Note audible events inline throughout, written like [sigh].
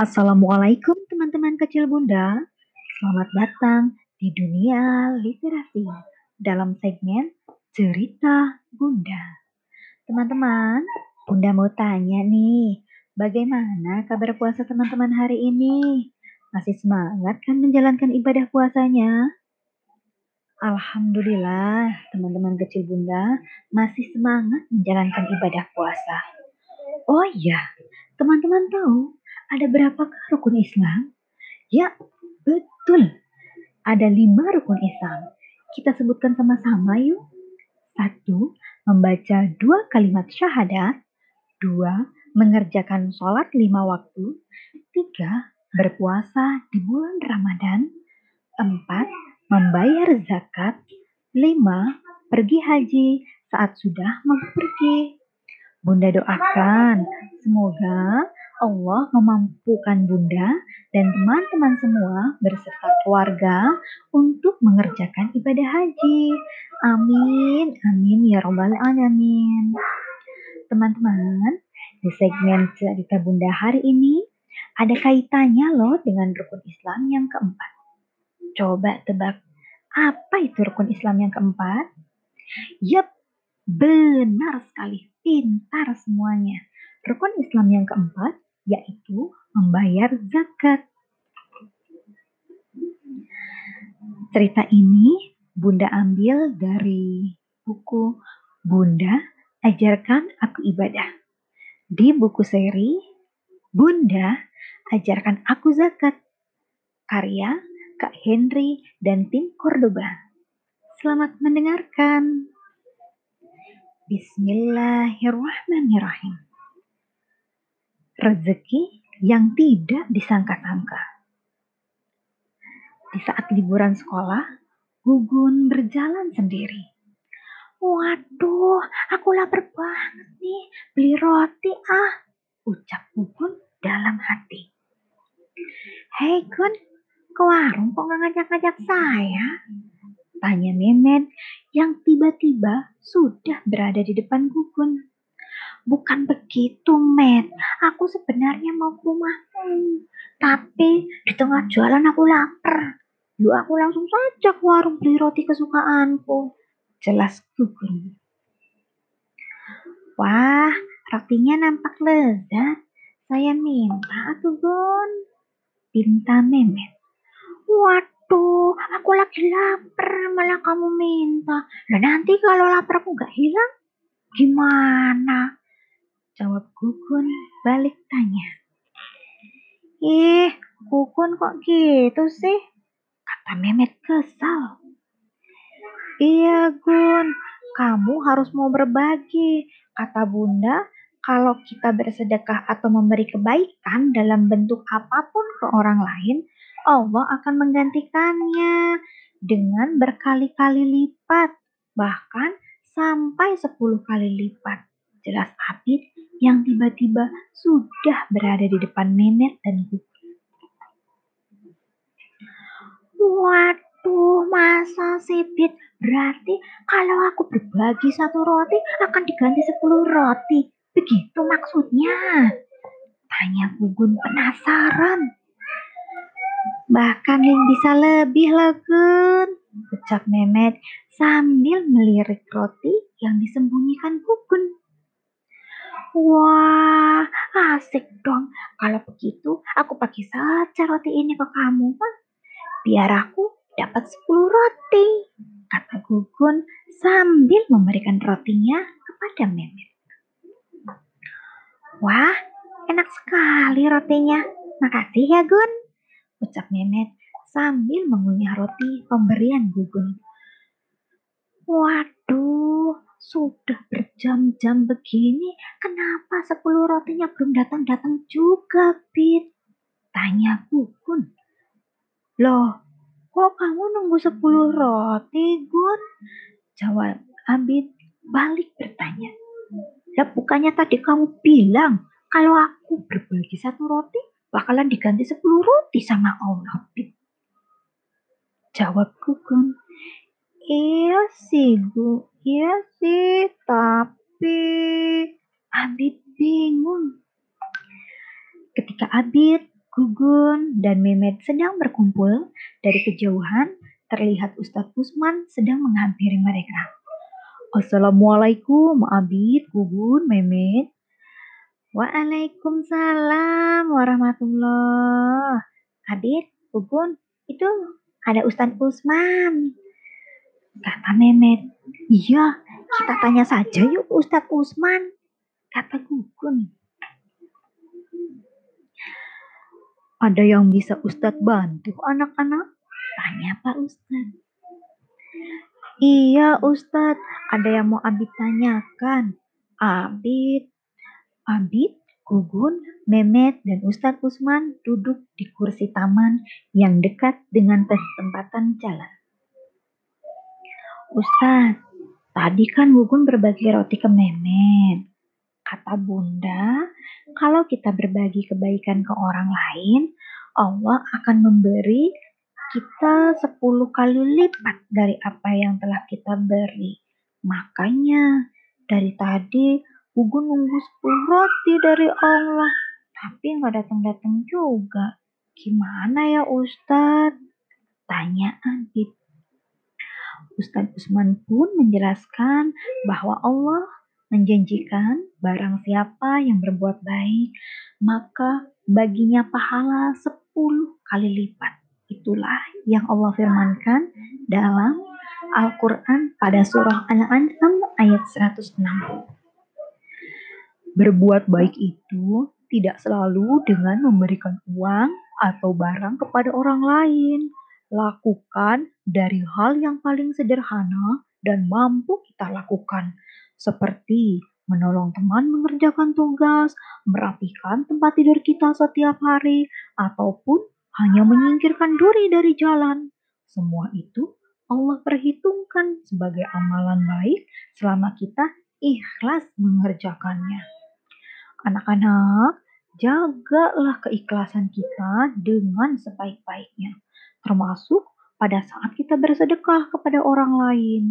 Assalamualaikum teman-teman kecil bunda. Selamat datang di dunia literasi dalam segmen cerita bunda. Teman-teman, bunda mau tanya nih, bagaimana kabar puasa teman-teman hari ini? Masih semangat kan menjalankan ibadah puasanya? Alhamdulillah, teman-teman kecil bunda masih semangat menjalankan ibadah puasa. Oh iya, teman-teman tahu ada berapakah rukun Islam? Ya, betul. Ada lima rukun Islam. Kita sebutkan sama-sama yuk. Satu, membaca dua kalimat syahadat. Dua, mengerjakan sholat lima waktu. Tiga, berpuasa di bulan Ramadan. Empat, membayar zakat. Lima, pergi haji saat sudah mau pergi. Bunda doakan semoga Allah memampukan Bunda dan teman-teman semua berserta keluarga untuk mengerjakan ibadah haji. Amin, amin ya robbal alamin. Teman-teman, di segmen cerita Bunda hari ini ada kaitannya loh dengan rukun Islam yang keempat. Coba tebak, apa itu rukun Islam yang keempat? Yap, benar sekali, pintar semuanya. Rukun Islam yang keempat yaitu membayar zakat. Cerita ini Bunda ambil dari buku Bunda Ajarkan Aku Ibadah. Di buku seri Bunda Ajarkan Aku Zakat. Karya Kak Henry dan tim Cordoba. Selamat mendengarkan. Bismillahirrahmanirrahim rezeki yang tidak disangka-sangka. Di saat liburan sekolah, Gugun berjalan sendiri. Waduh, aku lapar banget nih. Beli roti ah, ucap Gugun dalam hati. Hei Gun, ke warung kok nggak ngajak-ngajak saya? Tanya Memet yang tiba-tiba sudah berada di depan Gugun. Bukan begitu, Met. Aku sebenarnya mau ke rumahmu. Tapi di tengah jalan aku lapar. Yuk aku langsung saja ke warung beli roti kesukaanku. Jelas gugur. Wah, rotinya nampak lezat. Saya minta tuh, Gon. Pinta Memet. Waduh, aku lagi lapar, malah kamu minta. Nah nanti kalau lapar aku gak hilang, gimana? Jawab Gugun balik tanya. Ih, Gugun kok gitu sih? Kata Memet kesal. Iya Gun, kamu harus mau berbagi. Kata Bunda, kalau kita bersedekah atau memberi kebaikan dalam bentuk apa pun ke orang lain, Allah akan menggantikannya dengan berkali-kali lipat, bahkan sampai sepuluh kali lipat. Jelas Abid yang tiba-tiba sudah berada di depan Memet dan Gugu. Waduh, masa sih, Bit? Berarti kalau aku berbagi satu roti akan diganti sepuluh roti. Begitu maksudnya? Tanya Gugun penasaran. Bahkan yang bisa lebih Gun, ucap Memet sambil melirik roti yang disembunyikan Gugun. Wah, asik dong. Kalau begitu, aku bagi saja roti ini ke kamu. Biar aku dapat 10 roti, kata Gugun sambil memberikan rotinya kepada Memet. Wah, enak sekali rotinya. Makasih ya Gun, ucap Memet sambil mengunyah roti pemberian Gugun. Waduh, sudah berjam-jam begini, kenapa sepuluh rotinya belum datang-datang juga, Bit? Tanya Gugun. Loh, kok kamu nunggu sepuluh roti, Gun? Jawab Abid balik bertanya. Ya bukannya tadi kamu bilang kalau aku berbagi satu roti bakalan diganti sepuluh roti sama Allah, Bit. Jawab Gugun. Iya sih, Bu. Iya sih, tapi Abid bingung. Ketika Abid Gugun dan Memet sedang berkumpul. Dari kejauhan, terlihat Ustadz Usman sedang menghampiri mereka. Assalamualaikum, Abid, Gugun, Memet. Waalaikumsalam warahmatullah. Abid, Gugun, itu ada Ustadz Usman. Kata Memet. Iya, kita tanya saja yuk Ustadz Usman. Kata Gugun. Ada yang bisa Ustadz bantu anak-anak? Tanya Pak Ustadz. Iya Ustadz, ada yang mau Abid tanyakan. Abid, Abid, Gugun, Memet, dan Ustadz Usman duduk di kursi taman yang dekat dengan perempatan jalan. Ustadz, tadi kan Gugun berbagi roti ke Memet. Kata bunda, kalau kita berbagi kebaikan ke orang lain, Allah akan memberi kita 10 kali lipat dari apa yang telah kita beri. Makanya dari tadi Gugun nunggu 10 roti dari Allah, tapi nggak datang-datang juga. Gimana ya Ustadz? Tanya Adit. Ustadz Usman pun menjelaskan bahwa Allah menjanjikan barang siapa yang berbuat baik, maka baginya pahala 10 kali lipat. Itulah yang Allah firmankan dalam Al-Quran pada surah Al-An'am ayat 160. Berbuat baik itu tidak selalu dengan memberikan uang atau barang kepada orang lain. Lakukan dari hal yang paling sederhana dan mampu kita lakukan seperti menolong teman mengerjakan tugas, merapikan tempat tidur kita setiap hari, ataupun hanya menyingkirkan duri dari jalan. Semua itu Allah perhitungkan sebagai amalan baik selama kita ikhlas mengerjakannya. Anak-anak, jagalah keikhlasan kita dengan sebaik-baiknya, termasuk pada saat kita bersedekah kepada orang lain.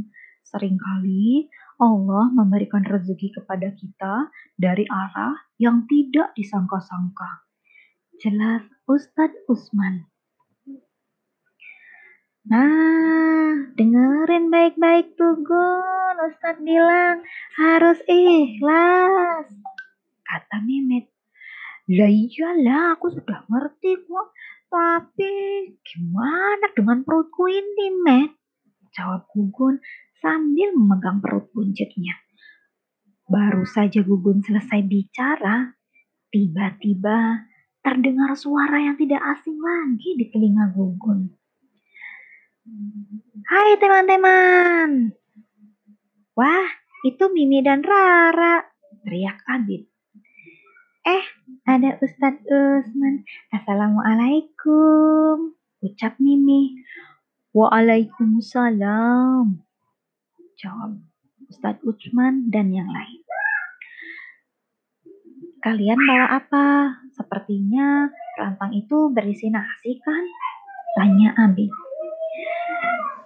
Seringkali Allah memberikan rezeki kepada kita dari arah yang tidak disangka-sangka. Jelas Ustadz Usman. Nah, dengerin baik-baik tuh Gun. Ustadz bilang harus ikhlas. Kata Mimet. Lah iyalah, aku sudah ngerti kok. Tapi gimana dengan perutku ini, Met? Jawab Gugun sambil memegang perut buncitnya. Baru saja Gugun selesai bicara, tiba-tiba terdengar suara yang tidak asing lagi di telinga Gugun. Hai teman-teman. Wah, itu Mimi dan Rara, teriak Abid. Eh, ada Ustadz Usman. Assalamualaikum, ucap Mimi. Waalaikumsalam, jawab Ustadz Utsman dan yang lain. Kalian bawa apa? Sepertinya rantang itu berisi nasi kan? Tanya Abi.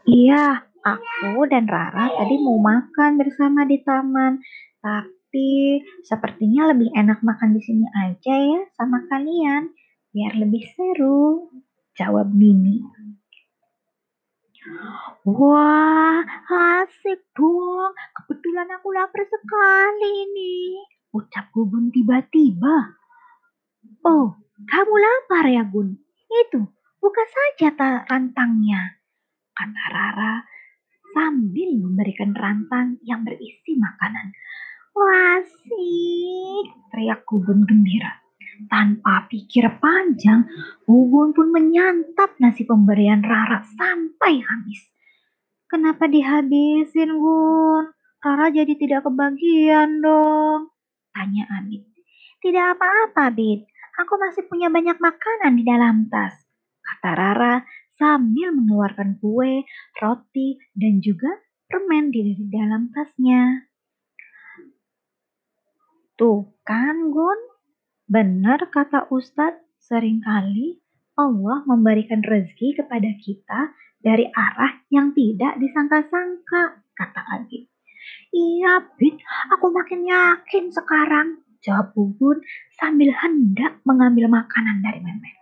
Iya, aku dan Rara tadi mau makan bersama di taman. Tapi sepertinya lebih enak makan di sini aja ya sama kalian. Biar lebih seru. Jawab Mimi. Wah, asik dong. Kebetulan aku lapar sekali nih. Ucap Gugun tiba-tiba. Oh, kamu lapar ya Gun? Itu, buka saja ta rantangnya. Kata Rara sambil memberikan rantang yang berisi makanan. Wah, asik, teriak Gugun gembira. Tanpa pikir panjang, Gugun pun menyantap nasi pemberian Rara sampai habis. Kenapa dihabisin, Gun? Rara jadi tidak kebagian dong. Tanya Abid. Tidak apa-apa, Abid. Aku masih punya banyak makanan di dalam tas. Kata Rara sambil mengeluarkan kue, roti, dan juga permen di dalam tasnya. Tuh kan, Gun? Benar kata Ustadz, sering kali Allah memberikan rezeki kepada kita dari arah yang tidak disangka-sangka, kata Adi. Iya, Bit, aku makin yakin sekarang, jawab Bubun sambil hendak mengambil makanan dari Memet.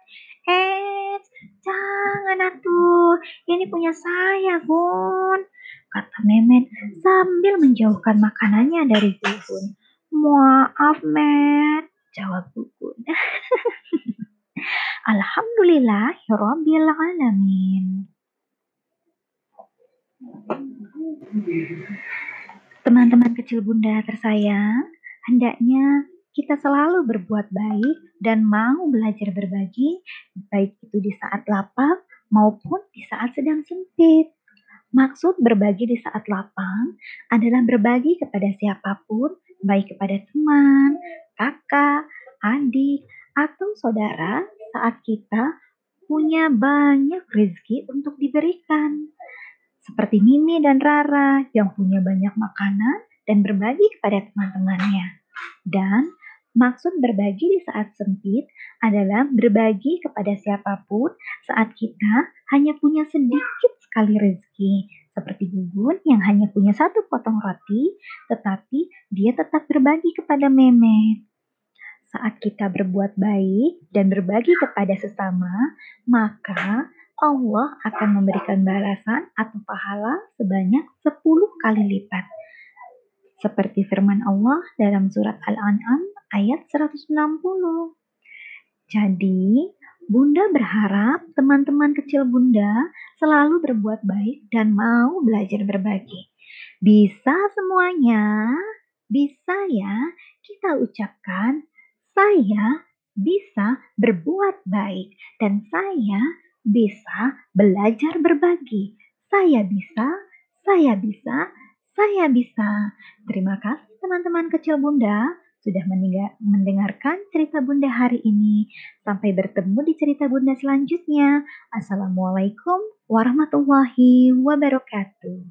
jangan atuh, ini punya saya, Bun," kata Memet sambil menjauhkan makanannya dari Gugun. "Maaf, Met," jawab Gugun. [laughs] Alhamdulillahirabbil alamin. Teman-teman kecil Bunda tersayang, hendaknya kita selalu berbuat baik dan mau belajar berbagi, baik itu di saat lapang maupun di saat sedang sempit. Maksud berbagi di saat lapang adalah berbagi kepada siapa pun, baik kepada teman, kakak, adik, atau saudara saat kita punya banyak rezeki untuk diberikan. Seperti Mimi dan Rara yang punya banyak makanan dan berbagi kepada teman-temannya. Dan maksud berbagi di saat sempit adalah berbagi kepada siapa pun saat kita hanya punya sedikit sekali rezeki. Seperti Gugun yang hanya punya satu potong roti, tetapi dia tetap berbagi kepada Memet. Saat kita berbuat baik dan berbagi kepada sesama, maka Allah akan memberikan balasan atau pahala sebanyak 10 kali lipat. Seperti firman Allah dalam surat Al-An'am ayat 160. Jadi, Bunda berharap teman-teman kecil Bunda selalu berbuat baik dan mau belajar berbagi. Bisa semuanya? Bisa ya? Kita ucapkan, saya bisa berbuat baik dan saya bisa belajar berbagi. Saya bisa, saya bisa, saya bisa. Terima kasih teman-teman kecil Bunda sudah mendengarkan cerita Bunda hari ini. Sampai bertemu di cerita Bunda selanjutnya. Assalamualaikum warahmatullahi wabarakatuh.